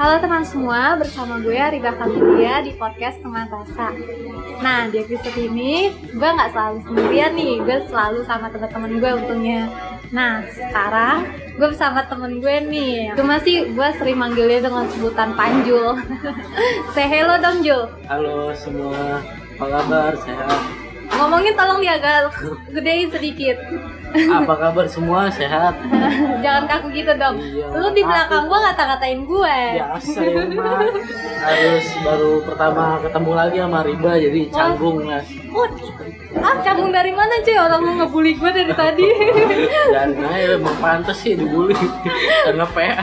Halo teman semua, bersama gue Arida Kamilia di podcast Teman Rasa. Nah, di episode ini gue nggak selalu sendirian nih, gue selalu sama teman-teman gue untungnya. Nah, sekarang gue bersama temen gue nih. Cuma sih gue sering manggilnya dengan sebutan Panjul. Say hello dong Jul. Halo semua, apa kabar? Sehat? Ngomongin tolong dia agak gedein sedikit. Apa kabar semua? Sehat? Jangan kaku gitu dong. Iya, Lu di belakang gue ngata-ngatain gue. Biasa ya mah. Harus baru pertama ketemu lagi sama Riba jadi canggung lah. Oh, ah canggung dari mana cuy? Orang lu ngebully gue dari tadi. Dan nah emang pantas sih dibully karena PA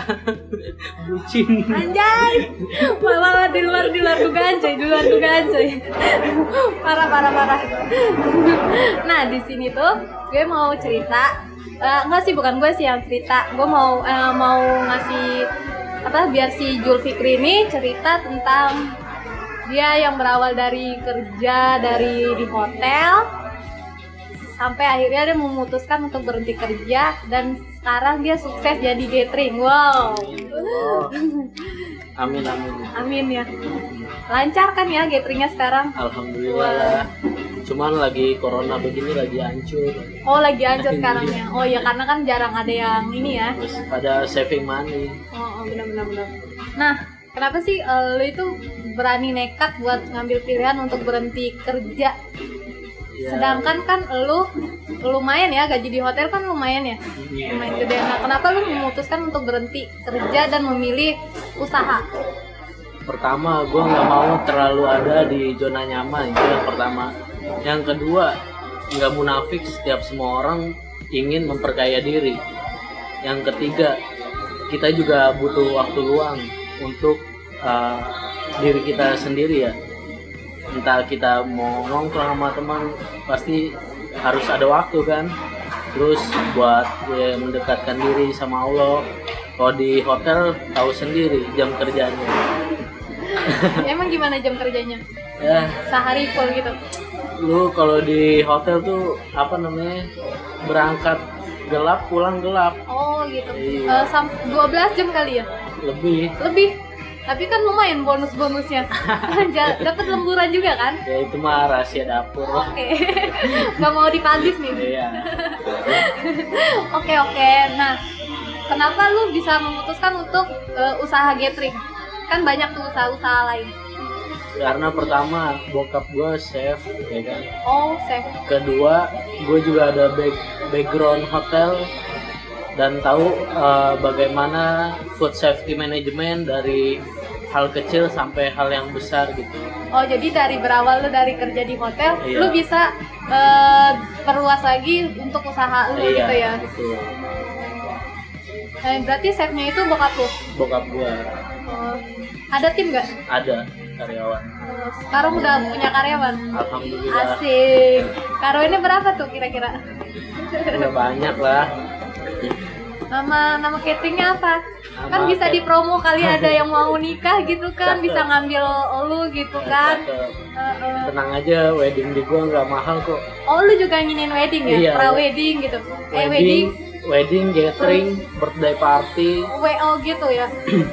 bucin. Anjay, malah di luar di luar dugaan coy, di luar dugaan coy. parah parah parah. Nah di sini tuh gue mau cerita, Eh, enggak sih bukan gue sih yang cerita, gue mau eh, mau ngasih apa biar si Jul Fikri ini cerita tentang dia yang berawal dari kerja dari di hotel sampai akhirnya dia memutuskan untuk berhenti kerja dan sekarang dia sukses jadi catering. Wow. Oh. Amin amin. Amin ya. Lancar kan ya gatheringnya sekarang? Alhamdulillah lah. Cuman lagi corona begini lagi hancur. Oh lagi hancur sekarang ya. Oh ya karena kan jarang ada yang ini ya. Terus pada saving money. Oh, oh benar benar benar. Nah kenapa sih eh, lo itu berani nekat buat ngambil pilihan untuk berhenti kerja? Ya, Sedangkan kan lu lumayan ya gaji di hotel kan lumayan ya. iya. Lumayan gede. Nah kenapa lu memutuskan untuk berhenti kerja dan memilih usaha? pertama gue nggak mau terlalu ada di zona nyaman itu yang pertama yang kedua nggak munafik setiap semua orang ingin memperkaya diri yang ketiga kita juga butuh waktu luang untuk uh, diri kita sendiri ya entah kita mau nongkrong sama teman pasti harus ada waktu kan terus buat ya, mendekatkan diri sama Allah kalau di hotel tahu sendiri jam kerjanya Emang gimana jam kerjanya? ya Sehari full gitu? lu kalau di hotel tuh apa namanya berangkat gelap pulang gelap Oh gitu. Iya. Eh, sam 12 jam kali ya? lebih Lebih. Tapi kan lumayan bonus-bonusnya. Ja- Dapat lemburan juga kan? ya itu mah rahasia dapur Oke. Gak mau dipublish nih. iya Oke oke. Nah, kenapa lu bisa memutuskan untuk eh, usaha gathering? Kan banyak tuh usaha-usaha lain. karena pertama bokap gua chef ya kan Oh, chef. kedua gue juga ada back, background hotel dan tahu uh, bagaimana food safety management dari hal kecil sampai hal yang besar gitu Oh, jadi dari berawal lu dari kerja di hotel, Iya. lu bisa eh, perluas lagi untuk usaha lu gitu ya. betul. Eh, berarti chefnya itu bokap lu. bokap gua Oh, ada tim nggak? ada karyawan Oh, sekarang udah punya karyawan. alhamdulillah Asik. Karyawannya berapa tuh kira-kira? udah banyak lah Nama nama cateringnya apa? kan Nama bisa cat- dipromo kali ada yang mau nikah gitu kan, bisa ngambil lu gitu kan. Heeh. tenang aja wedding di gua nggak mahal kok Oh, lu juga nginin wedding ya? Iya. Pra wedding gitu. Eh wedding wedding gathering birthday party WO gitu ya.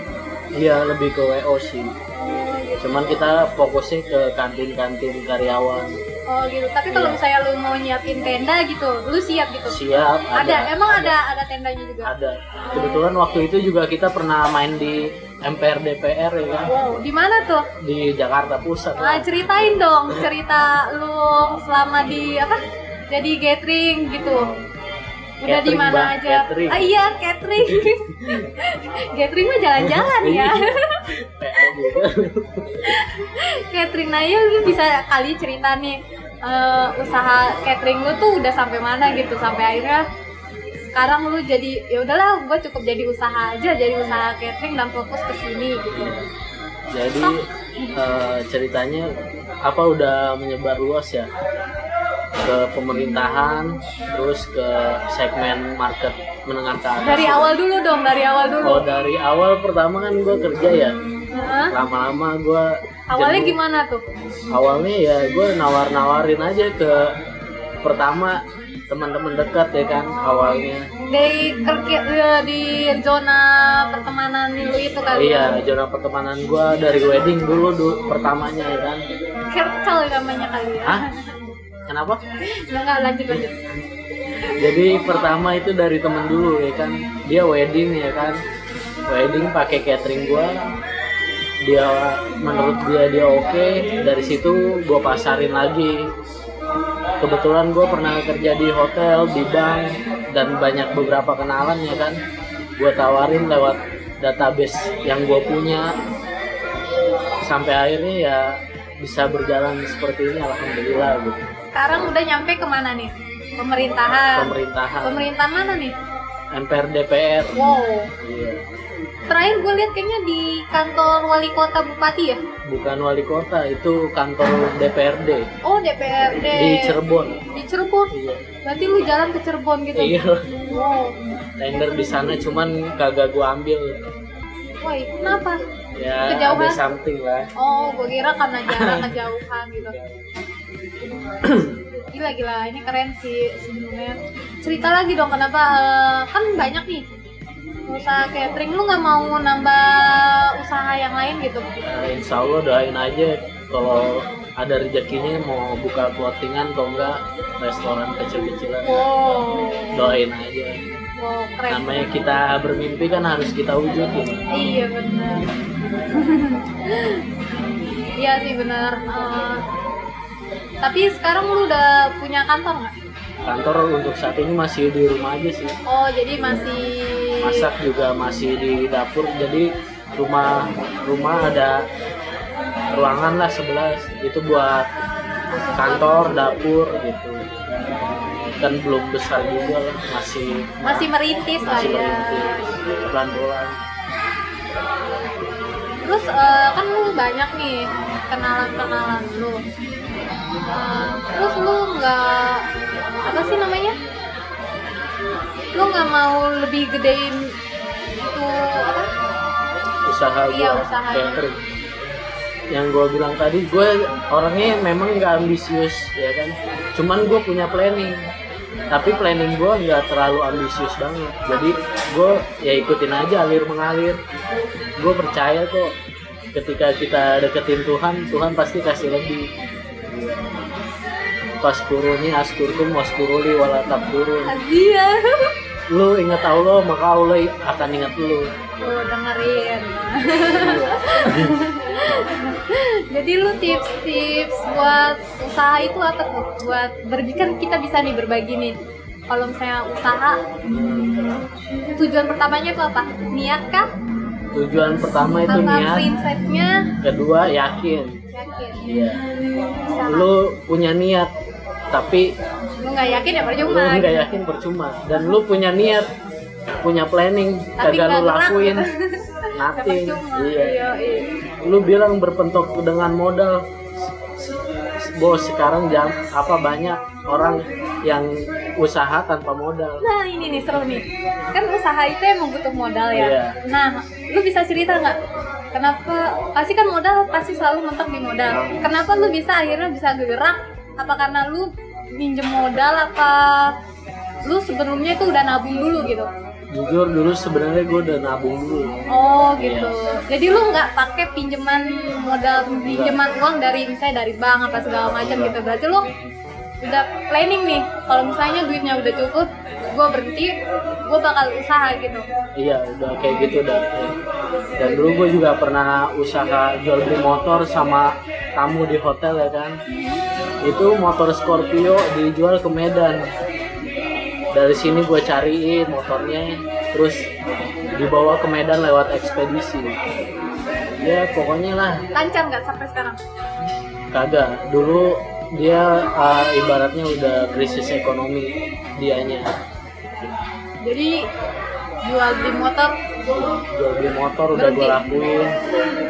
iya lebih ke wo sih Oh gitu. cuman kita fokusnya ke kantin-kantin karyawan Oh gitu. Tapi kalau Iya. misalnya lu mau nyiapin tenda gitu, lu siap gitu. siap Ada, emang ada ada tendanya juga. ada kebetulan waktu itu juga kita pernah main di MPR DPR ya kan Wow, di mana tuh? di Jakarta Pusat Ah, lah. ceritain dong cerita lu selama di apa? Jadi gathering gitu. Udah di Catering, mana aja? catering. Ah iya, catering. gathering mah jalan-jalan ya. Catering nah iya lu bisa kali cerita nih eh, usaha catering lu tuh udah sampai mana gitu sampai akhirnya sekarang lu jadi ya udahlah gue cukup jadi usaha aja jadi usaha catering dan fokus ke sini gitu jadi eh, ceritanya apa udah menyebar luas ya ke pemerintahan terus ke segmen market menengah ke atas. Dari awal dulu dong dari awal dulu. Oh dari awal pertama kan gue kerja ya. Hah? lama-lama gue awalnya gimana tuh? Awalnya ya gue nawar-nawarin aja ke pertama teman-teman dekat ya kan awalnya. Dari kerja eh, di zona pertemanan lu itu kali iya zona pertemanan gua dari wedding dulu du- pertamanya ya kan. Kercal namanya kali ya. Hah? Kenapa? Enggak, lanjut lanjut. jadi pertama itu dari temen dulu ya kan. Dia wedding ya kan. Wedding pakai catering gua. Dia menurut dia dia oke. Dari situ gua pasarin lagi. Kebetulan gue pernah kerja di hotel di bank dan banyak beberapa kenalan ya kan. Gue tawarin lewat database yang gue punya. Sampai akhirnya ya bisa berjalan seperti ini alhamdulillah gitu Sekarang udah nyampe ke mana nih? Pemerintahan. pemerintahan Pemerintahan mana nih? MPR DPR Wow. iya Terakhir gue lihat kayaknya di kantor wali kota bupati ya. bukan wali kota itu kantor DPRD Oh DPRD. di Cirebon Di Cirebon. iya Berarti lu jalan ke Cirebon gitu. iya Wow. tender di sana cuman kagak gue ambil Wah, kenapa? Ya Kejauhan? ada something lah Oh, gue kira karena jarak kejauhan gitu. Gila gila, ini keren sih sebenarnya. Cerita lagi dong kenapa eh, kan banyak nih usaha catering lu nggak mau nambah usaha yang lain gitu? Nah, insya Allah doain aja kalau ada rezekinya mau buka clothingan kalau enggak restoran kecil-kecilan Wow, doain aja wow keren. namanya kita bermimpi kan harus kita wujudin Iya benar. Iya sih benar. Eh, tapi sekarang lu udah punya kantor nggak? kantor untuk saat ini masih di rumah aja sih. Oh jadi masih masak juga masih di dapur. Jadi rumah rumah ada ruangan lah 11 itu buat kantor dapur gitu. Kan belum besar juga lah. Masih masih merintis lah ya. merintis. Pelan-pelan Terus eh, kan lu banyak nih kenalan-kenalan lu. Eh, terus lu nggak apa sih namanya? Lu nggak mau lebih gedein itu apa? usaha Iya, gua catering yang gue bilang tadi gue orangnya memang nggak ambisius ya kan cuman gue punya planning tapi planning gue nggak terlalu ambisius banget jadi gue ya ikutin aja alir mengalir gue percaya kok ketika kita deketin Tuhan Tuhan pasti kasih lebih pas kuruni askurkum waskuruli walatab turun Iya. lu ingat Allah maka Allah akan ingat lu Tuh dengerin. Jadi lu tips-tips buat usaha itu apa tuh? Buat berbagi kan kita bisa nih berbagi nih. Kalau misalnya usaha, tujuan pertamanya itu apa? Niat kah? tujuan pertama itu Sama niat prinsipnya kedua yakin yakin. iya Usaha. lu punya niat tapi Lu nggak yakin ya lu percuma. nggak yakin percuma dan lu punya niat punya planning Tapi kagak lu lakuin nothing percuma. iya Iya, iya. lu bilang berpentok dengan modal bos. Sekarang jam apa banyak orang yang usaha tanpa modal. Nah ini nih seru nih. Kan usaha itu emang butuh modal ya. Iya. Nah lu bisa cerita nggak? Kenapa? Pasti kan modal pasti selalu mentok di modal. Kenapa lu bisa akhirnya bisa gerak? Apa karena lu minjem modal Apa? Lu sebelumnya itu udah nabung dulu gitu jujur dulu sebenarnya gue udah nabung dulu. Oh gitu. Jadi lu nggak pakai pinjaman modal Pinjaman uang dari misalnya dari bank apa segala macam gitu. Berarti lu udah planning nih kalau misalnya duitnya udah cukup gue berhenti gue bakal usaha gitu. Iya, udah kayak gitu udah. Dan dulu gue juga pernah usaha jual beli motor sama tamu di hotel ya kan. Itu motor Scorpio dijual ke Medan. Dari sini gue cariin motornya, terus dibawa ke Medan lewat ekspedisi. Ya pokoknya lah, lancar nggak sampai sekarang kagak. Dulu dia uh, ibaratnya udah krisis ekonomi dianya. jadi jual beli motor Jual beli motor udah gue lakuin.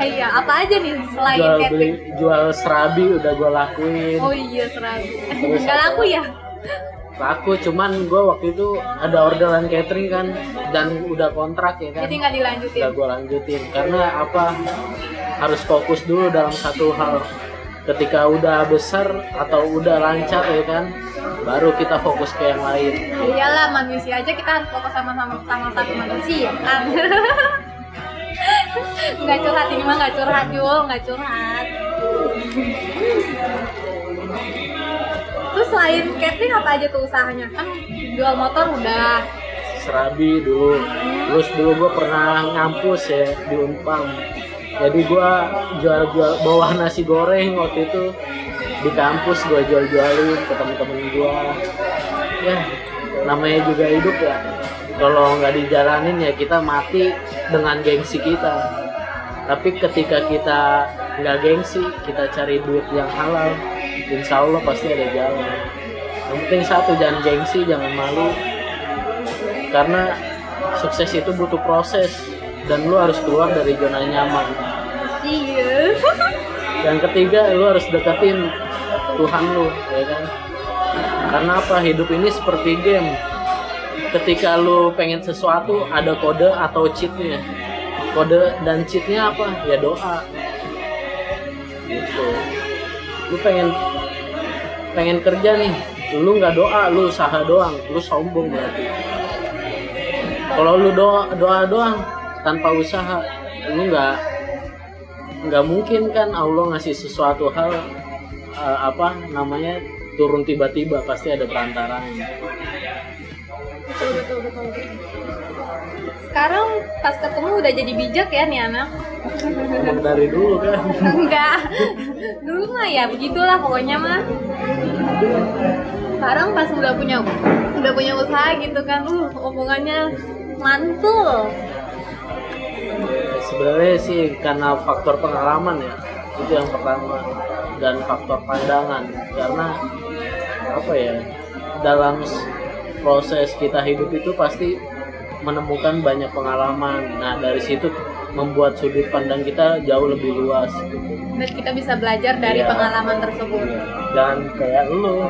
eh, iya apa aja nih selain jual beli jual serabi udah gue lakuin oh iya serabi Terus nggak laku ya laku cuman gue waktu itu ada orderan catering kan dan udah kontrak ya kan. Jadi nggak dilanjutin? Udah gue lanjutin karena apa harus fokus dulu dalam satu hal. Ketika udah besar atau udah lancar ya kan baru kita fokus ke yang lain. Iyalah manusia aja kita harus fokus sama sama sama satu manusia kan? Nggak curhat ini mah nggak curhat Jul nggak curhat terus selain catering apa aja tuh usahanya? Kan jual motor udah. Serabi dulu. Terus dulu gue pernah ngampus ya di Umpam jadi gue jual-jual bawah nasi goreng waktu itu. Di kampus gue jual-jualin ke temen-temen gue ya namanya juga hidup ya. Kalau nggak dijalanin ya kita mati dengan gengsi kita. Tapi ketika kita nggak gengsi kita cari duit yang halal insya Allah pasti ada jalan. Yang penting satu jangan gengsi jangan malu. Karena sukses itu butuh proses. Dan lu harus keluar dari zona nyaman. Iya. Yang ketiga lu harus deketin Tuhan lu ya kan? Karena apa? Hidup ini seperti game. Ketika lu pengen sesuatu ada kode atau cheatnya. Kode dan cheatnya apa? Ya doa. Gitu lu pengen pengen kerja nih. Lu nggak doa lu usaha doang. Lu sombong berarti. Kalau lu doa doa doang tanpa usaha lu nggak nggak mungkin kan Allah ngasih sesuatu hal eh, apa namanya turun tiba-tiba pasti ada perantaranya betul betul betul. Sekarang pas ketemu udah jadi bijak ya nih anak. Emang dari dulu kan? Enggak. Dulu mah ya begitulah pokoknya mah. Sekarang pas udah punya udah punya usaha gitu kan uh omongannya mantul. Sebenarnya sih karena faktor pengalaman ya itu yang pertama. Dan faktor pandangan karena apa ya dalam proses kita hidup itu pasti menemukan banyak pengalaman. Nah dari situ membuat sudut pandang kita jauh lebih luas. Dan kita bisa belajar dari Iya. pengalaman tersebut. Dan kayak lu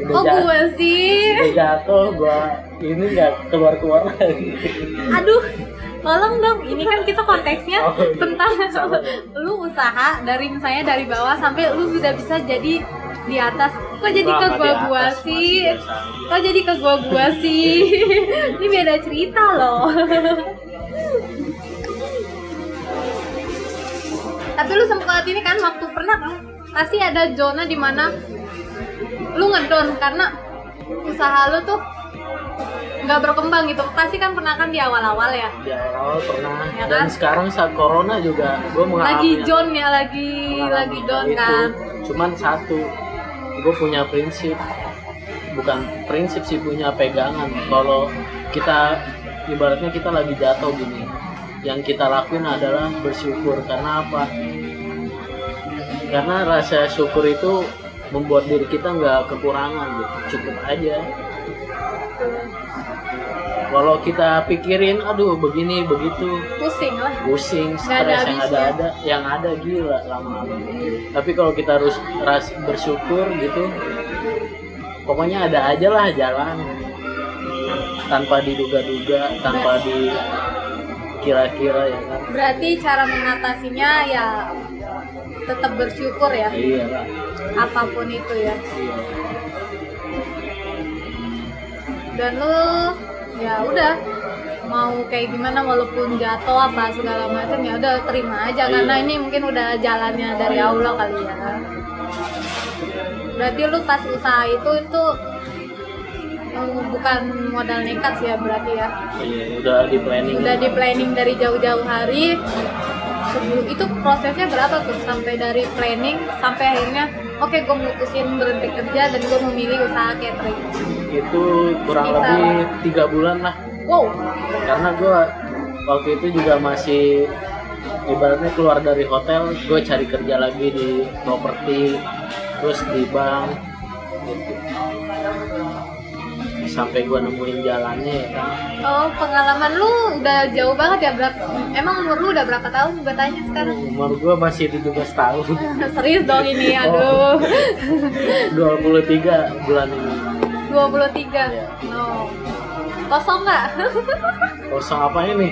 udah, oh ja- gue sih. udah jatuh gua ini nggak keluar keluar lagi. Aduh tolong dong. Ini kan kita konteksnya Oh, iya. tentang Sama. lu usaha dari misalnya dari bawah sampai lu sudah bisa jadi di atas. Kok jadi ke gua gua sih? kok jadi ke gua gua sih? Ini beda cerita loh. Tapi lu sempat ini kan waktu pernah kan? Pasti ada zona di mana lu ngedon karena usaha lu tuh nggak berkembang gitu. Pasti kan pernah kan di awal-awal ya? Di awal pernah. Ya dan kan? sekarang saat corona juga gue mengalami lagi John ya lagi lagi down itu. kan? Cuman satu gue punya prinsip bukan prinsip sih punya pegangan. Kalau kita ibaratnya kita lagi jatuh gini yang kita lakuin adalah bersyukur. Karena apa? Karena rasa syukur itu membuat diri kita nggak kekurangan gitu. Cukup aja kalau kita pikirin aduh begini begitu. Pusing lah. Pusing stres yang ada ada yang ada gila lama-lama tapi kalau kita harus ras bersyukur gitu pokoknya ada aja lah jalan. Tanpa diduga-duga tanpa dikira-kira ya kan. Berarti cara mengatasinya ya tetap bersyukur ya? Iya. Lah apa pun itu ya. Iya. dan lu ya udah mau kayak gimana walaupun jatuh apa segala macam ya udah terima aja. Iya. karena ini mungkin udah jalannya dari Allah kali ya. Berarti lu pas usaha itu itu eh, bukan modal nekat sih ya berarti ya? Iya udah di planning. Udah di planning dari jauh-jauh hari. Itu prosesnya berapa tuh sampai dari planning sampai akhirnya oke gue mutusin berhenti kerja dan gue memilih usaha catering. Itu kurang Sekitar- lebih tiga bulan lah. Wow. Karena gue waktu itu juga masih ibaratnya keluar dari hotel gue cari kerja lagi di properti terus di bank sampai gue nemuin jalannya ya kan oh pengalaman lu udah jauh banget ya berapa emang umur lu udah berapa tahun gue tanya sekarang? Umur gue masih 17 tahun. Serius dong ini aduh. 23 bulan ini. 23 Iya. no kosong nggak? Kosong apa ini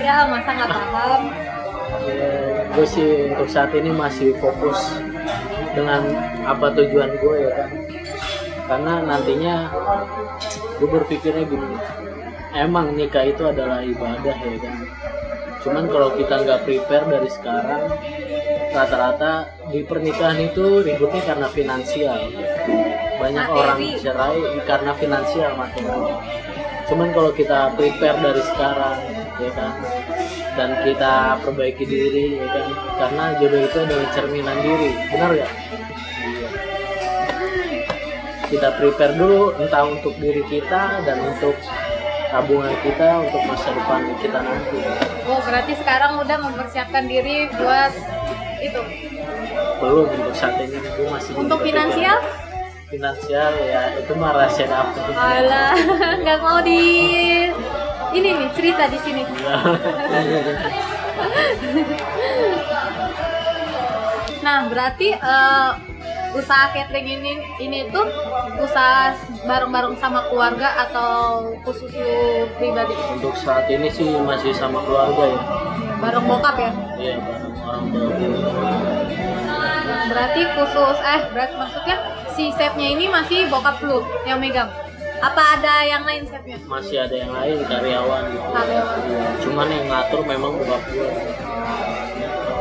ya masa nggak paham. Ya, gue sih untuk saat ini masih fokus dengan apa tujuan gue ya kan karena nantinya gue berpikirnya gini emang nikah itu adalah ibadah ya kan? Cuman kalau kita nggak prepare dari sekarang rata-rata di pernikahan itu ributnya karena finansial. Banyak orang cerai karena finansial materi. Cuman kalau kita prepare dari sekarang ya kan? Dan kita perbaiki diri ya kan? Karena jodoh itu adalah cerminan diri benar gak? Kita prepare dulu entah untuk diri kita dan untuk tabungan kita untuk masa depan kita nanti Oh, berarti sekarang udah mempersiapkan diri buat itu. belum untuk saat ini gue masih Untuk finansial? finansial ya itu mah rahasia dapur Alah, nggak mau di ini nih cerita di sini. Nah, berarti eh, usaha catering ini ini tuh usaha bareng-bareng sama keluarga atau khusus lu pribadi? untuk saat ini sih masih sama keluarga ya Bareng bokap ya? iya bareng orang tua Berarti khusus eh berarti maksudnya si chefnya ini masih bokap lu yang megang. Apa ada yang lain chefnya? masih ada yang lain karyawan gitu Karyawan. Cuman yang ngatur memang bokap gue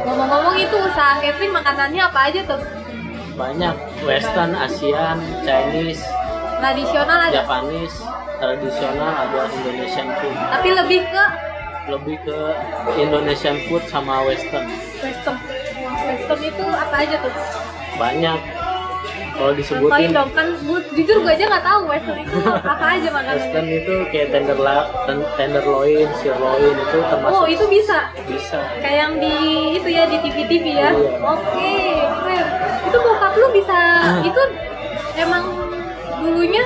Ngomong-ngomong itu usaha catering makanannya apa aja tuh? Banyak western asian chinese Tradisional aja. japanese tradisional ada indonesian food Tapi lebih ke lebih ke indonesian food sama western western. Western itu apa aja tuh? banyak kalau Contohin disebutin dong kan jujur gue aja nggak tahu western itu apa aja makanannya. western itu kayak tenderloin tenderloin sirloin itu termasuk Oh itu bisa bisa kayak yang di itu ya di TV TV ya. Iya. Oke keren. Itu bokap lu bisa itu emang dulunya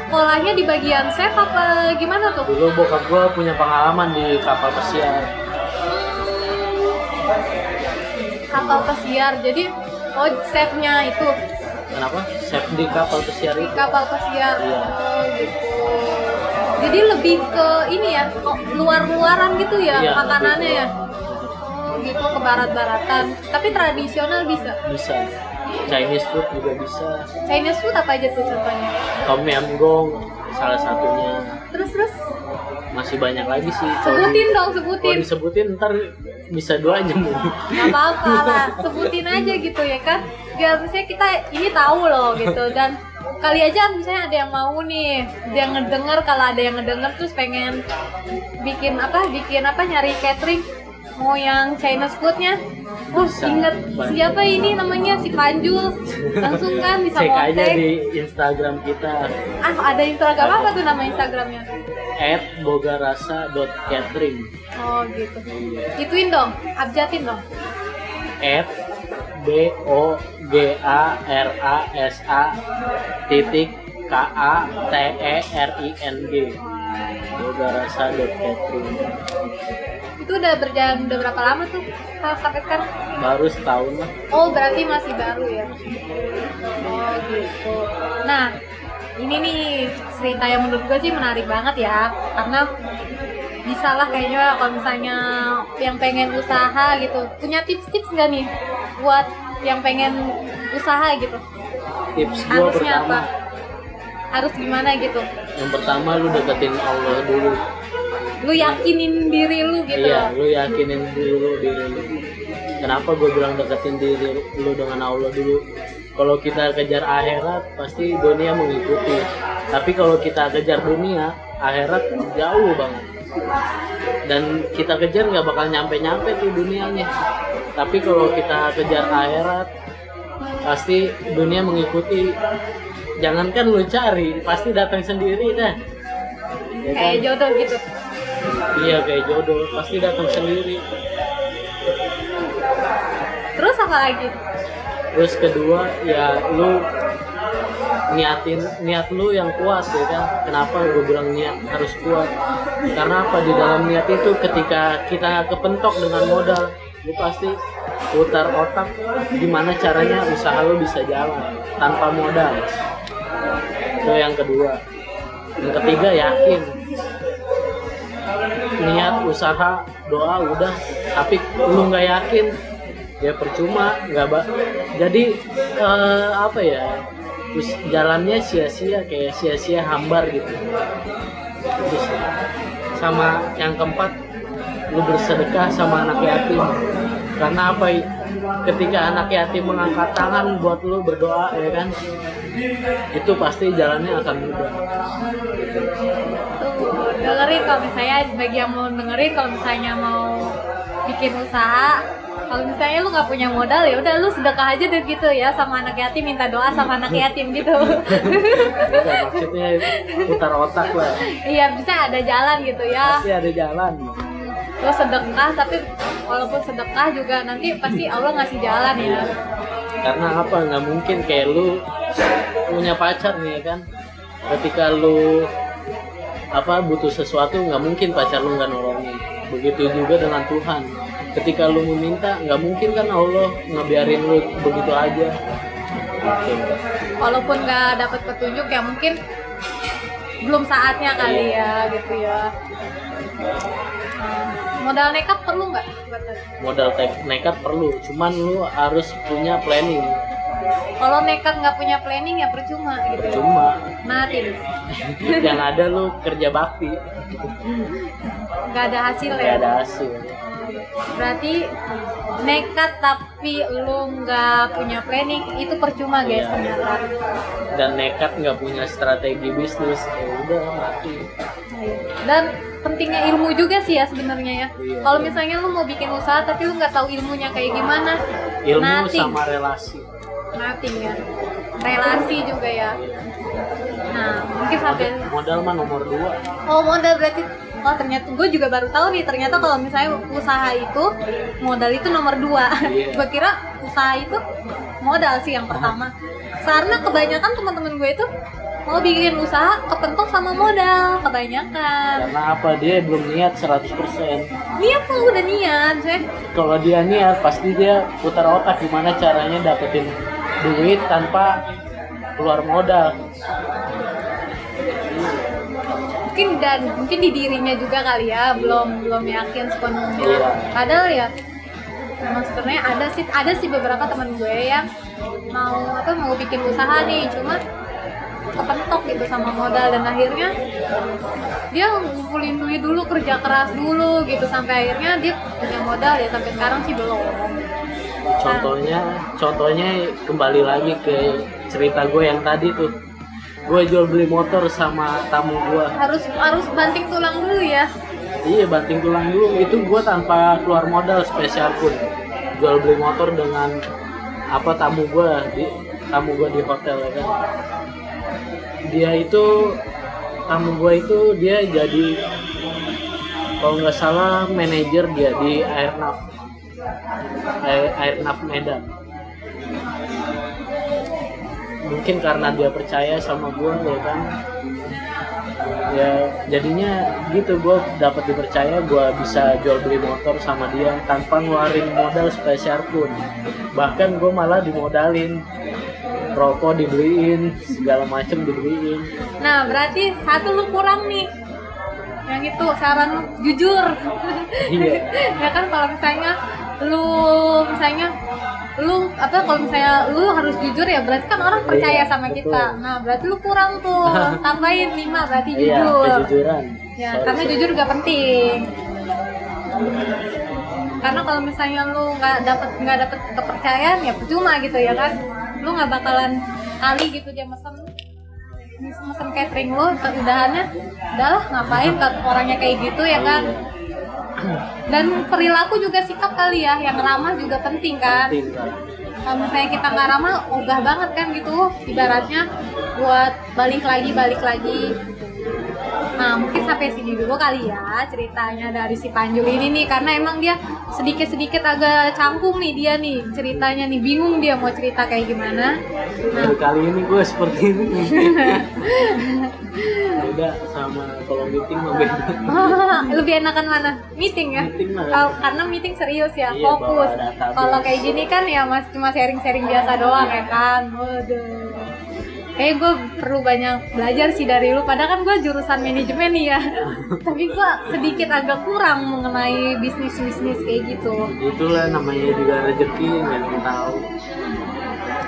sekolahnya di bagian chef apa gimana tuh? dulu bokap gua punya pengalaman di kapal pesiar Kapal pesiar jadi oh chefnya itu kenapa chef di kapal pesiar di itu kapal pesiar. Iya. Oh gitu. Jadi lebih ke ini ya, kok luar-luaran gitu ya Iya, makanannya ya. Gitu ke barat-baratan. Tapi tradisional bisa. bisa Chinese food juga bisa Chinese food apa aja tuh contohnya? Tom Yam Gong salah satunya Terus terus masih banyak lagi sih Kalau sebutin di- dong, kalau sebutin. disebutin ntar bisa dua jam Gak apa-apa lah, sebutin aja gitu ya kan. Biar misalnya kita ini tahu loh gitu dan kali aja misalnya ada yang mau nih, yang ngedenger kalau ada yang ngedenger terus pengen bikin apa, bikin apa nyari catering mau yang Chinese foodnya Oh, inget siapa ini namanya? Si Panjul. Langsung kan bisa cek aja di Instagram kita. Ah ada Instagram apa tuh nama Instagramnya? At bogarasa.catering oh gitu. Ituin dong abjatin dong. At b o g a r a s a titik k a t e r i n g. Bogarasa.catering itu udah berjalan udah berapa lama tuh? Sampai sekarang? Baru setahun lah. Oh berarti masih baru ya? Oh gitu. Nah ini nih cerita yang menurut gue sih menarik banget ya. Karena bisa lah kayaknya kalau misalnya yang pengen usaha gitu. Punya tips-tips nggak nih buat yang pengen usaha gitu? Tips harusnya pertama. apa? Harus gimana gitu? Yang pertama lu deketin Allah dulu lu yakinin diri lu gitu. Iya lu yakinin dulu diri lu. Kenapa gue bilang deketin diri lu dengan Allah dulu? Kalau kita kejar akhirat pasti dunia mengikuti. Tapi kalau kita kejar dunia akhirat jauh banget. Dan kita kejar nggak bakal nyampe nyampe tuh dunianya. Tapi kalau kita kejar akhirat pasti dunia mengikuti. Jangankan lu cari pasti datang sendiri dah Ya kan? kayak jodoh gitu Iya kayak jodoh pasti datang sendiri. terus apa lagi Terus kedua ya lu niatin niat lu yang kuat ya kan. Kenapa gue bilang niat harus kuat? Karena apa di dalam niat itu ketika kita kepentok dengan modal, lu pasti putar otak gimana caranya usaha lu bisa jalan tanpa modal. Itu yang kedua. Yang ketiga yakin. Niat usaha doa udah. Tapi lu nggak yakin ya percuma nggak ba. Jadi eh, apa ya terus jalannya sia-sia kayak sia-sia hambar gitu. Terus sama yang keempat lu bersedekah sama anak yatim. Karena apa ketika anak yatim mengangkat tangan buat lu berdoa ya kan? Itu pasti jalannya akan mudah dengerin kalau misalnya bagi yang mau dengerin kalau misalnya mau bikin usaha kalau misalnya lu nggak punya modal ya udah lu sedekah aja deh gitu ya sama anak yatim minta doa sama anak yatim gitu. Udah, maksudnya putar otak lah. Iya bisa ada jalan gitu ya. Pasti ada jalan. Hmm, lu sedekah tapi walaupun sedekah juga nanti pasti Allah ngasih jalan ya. Karena apa? Nggak mungkin kayak lu punya pacar nih ya kan. Ketika lu apa butuh sesuatu nggak mungkin pacar lu nggak nolongin. Begitu juga dengan Tuhan. Ketika lu meminta nggak mungkin kan Allah ngebiarin lu begitu aja. Gitu. walaupun nggak dapat petunjuk ya mungkin belum saatnya kali ya gitu ya. Modal nekat perlu nggak? Modal nekat perlu. Cuman lu harus punya planning kalau nekat nggak punya planning ya percuma gitu. Ya. cuma mati. Yang ada lu kerja bakti. Nggak ada hasil nggak ya. ada hasil. Berarti nekat tapi lu nggak punya planning itu percuma guys Iya. ternyata. Dan nekat nggak punya strategi bisnis ya udah mati. Dan pentingnya ilmu juga sih ya sebenarnya ya. Iya. kalau misalnya lu mau bikin usaha tapi lu nggak tahu ilmunya kayak gimana ilmu nothing sama relasi nothing ya. Relasi juga ya. Nah mungkin sampai modal mah nomor dua. Oh modal berarti oh ternyata gue juga baru tahu nih ternyata kalau misalnya usaha itu modal itu nomor dua. Iya. gue kira usaha itu modal sih yang pertama. Karena kebanyakan teman-teman gue itu mau bikin usaha kepentok sama modal kebanyakan. Karena apa? Dia belum niat 100% niat tuh udah niat saya kalau dia niat pasti dia putar otak gimana caranya dapetin duit tanpa keluar modal. Mungkin dan mungkin di dirinya juga kali ya belum belum yakin sepenuhnya. Iya. padahal ya memang sebenarnya ada sih ada sih beberapa teman gue yang mau apa mau bikin usaha nih cuma kepentok gitu sama modal. Dan akhirnya dia ngumpulin duit dulu kerja keras dulu gitu. Sampai akhirnya dia punya modal ya sampai sekarang sih belum contohnya contohnya kembali lagi ke cerita gue yang tadi tuh. Gue jual beli motor sama tamu gue. Harus harus banting tulang dulu ya? Iya banting tulang dulu. Itu gue tanpa keluar modal spesial pun. Jual beli motor dengan apa tamu gue di tamu gue di hotel ya kan? Dia itu tamu gue itu dia jadi kalau nggak salah manajer dia di Airnav Air- Airnav Medan. Mungkin karena dia percaya sama gue ya kan? Ya jadinya gitu gue dapat dipercaya gue bisa jual beli motor sama dia tanpa ngeluarin modal spesial pun. Bahkan gue malah dimodalin. Rokok dibeliin segala macem dibeliin. Nah, berarti satu lu kurang nih. Yang itu saran lu jujur. iya. Ya kan kalau misalnya lu misalnya lu apa kalau misalnya lu harus jujur ya berarti kan orang percaya Iya, sama betul. kita. Nah, berarti lu kurang tuh. Tambahin 5 berarti iya jujur. kejujuran Ya, Sorry, karena jujur juga penting. Karena kalau misalnya lu nggak dapet nggak dapet kepercayaan ya percuma gitu ya kan. Lu nggak bakalan kali gitu dia mesen mesen catering lu udahannya udahlah ngapain ke orangnya kayak gitu ya kan dan perilaku juga sikap kali ya yang ramah juga penting kan. Penting, kan? kalau misalnya kita nggak ramah ogah banget kan gitu ibaratnya. Buat balik lagi balik lagi nah mungkin sampai sini dulu kali ya ceritanya dari si Panjul ini nih karena emang dia sedikit sedikit agak canggung nih dia nih ceritanya nih bingung dia mau cerita kayak gimana. Nah. Baru kali ini gue seperti ini. Udah sama kalau meeting mah beda lebih enakan mana? Meeting ya? Meeting Kalau- karena meeting serius ya Iya, fokus. kalau kayak gini kan ya mas cuma sharing sharing biasa doang ya kan? Waduh kayak gue perlu banyak belajar sih dari lu. Padahal kan gue jurusan manajemen nih ya. Tapi gue sedikit agak kurang mengenai bisnis bisnis kayak gitu. Itulah namanya juga rezeki nggak tahu.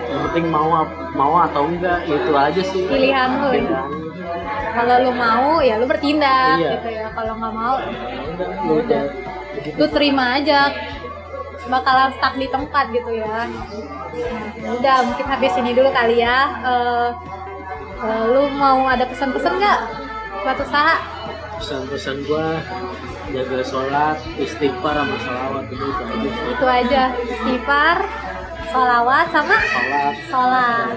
Yang penting mau mau atau enggak itu aja sih. Pilihan lu ya? Kalau lu mau ya lu bertindak Iya. gitu ya. Kalau nggak mau Ya udah lu udah. lu terima aja bakalan stuck di tempat gitu ya. Nah, udah mungkin sampai sini dulu kali ya. Eh, eh, lu mau ada pesan-pesan nggak? Buat usaha? Pesan-pesan gua jaga sholat istighfar sama sholawat itu itu aja. Itu aja. Istighfar sholawat sama sholat. sholat.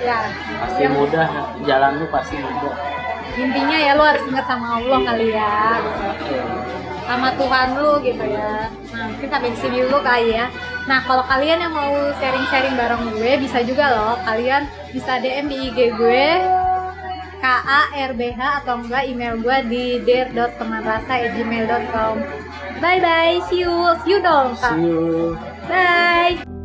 Ya. Pasti yang mudah jalan lu pasti mudah. Intinya ya lu harus ingat sama Allah kali ya. Sama Tuhan lu gitu ya nah mungkin sampai di sini dulu kali ya. Nah kalau kalian yang mau sharing-sharing bareng gue bisa juga loh. Kalian bisa DM di IG gue K A R B H atau enggak email gue di der.temanrasa@gmail.com bye bye see you. See you dong kak. See you. Bye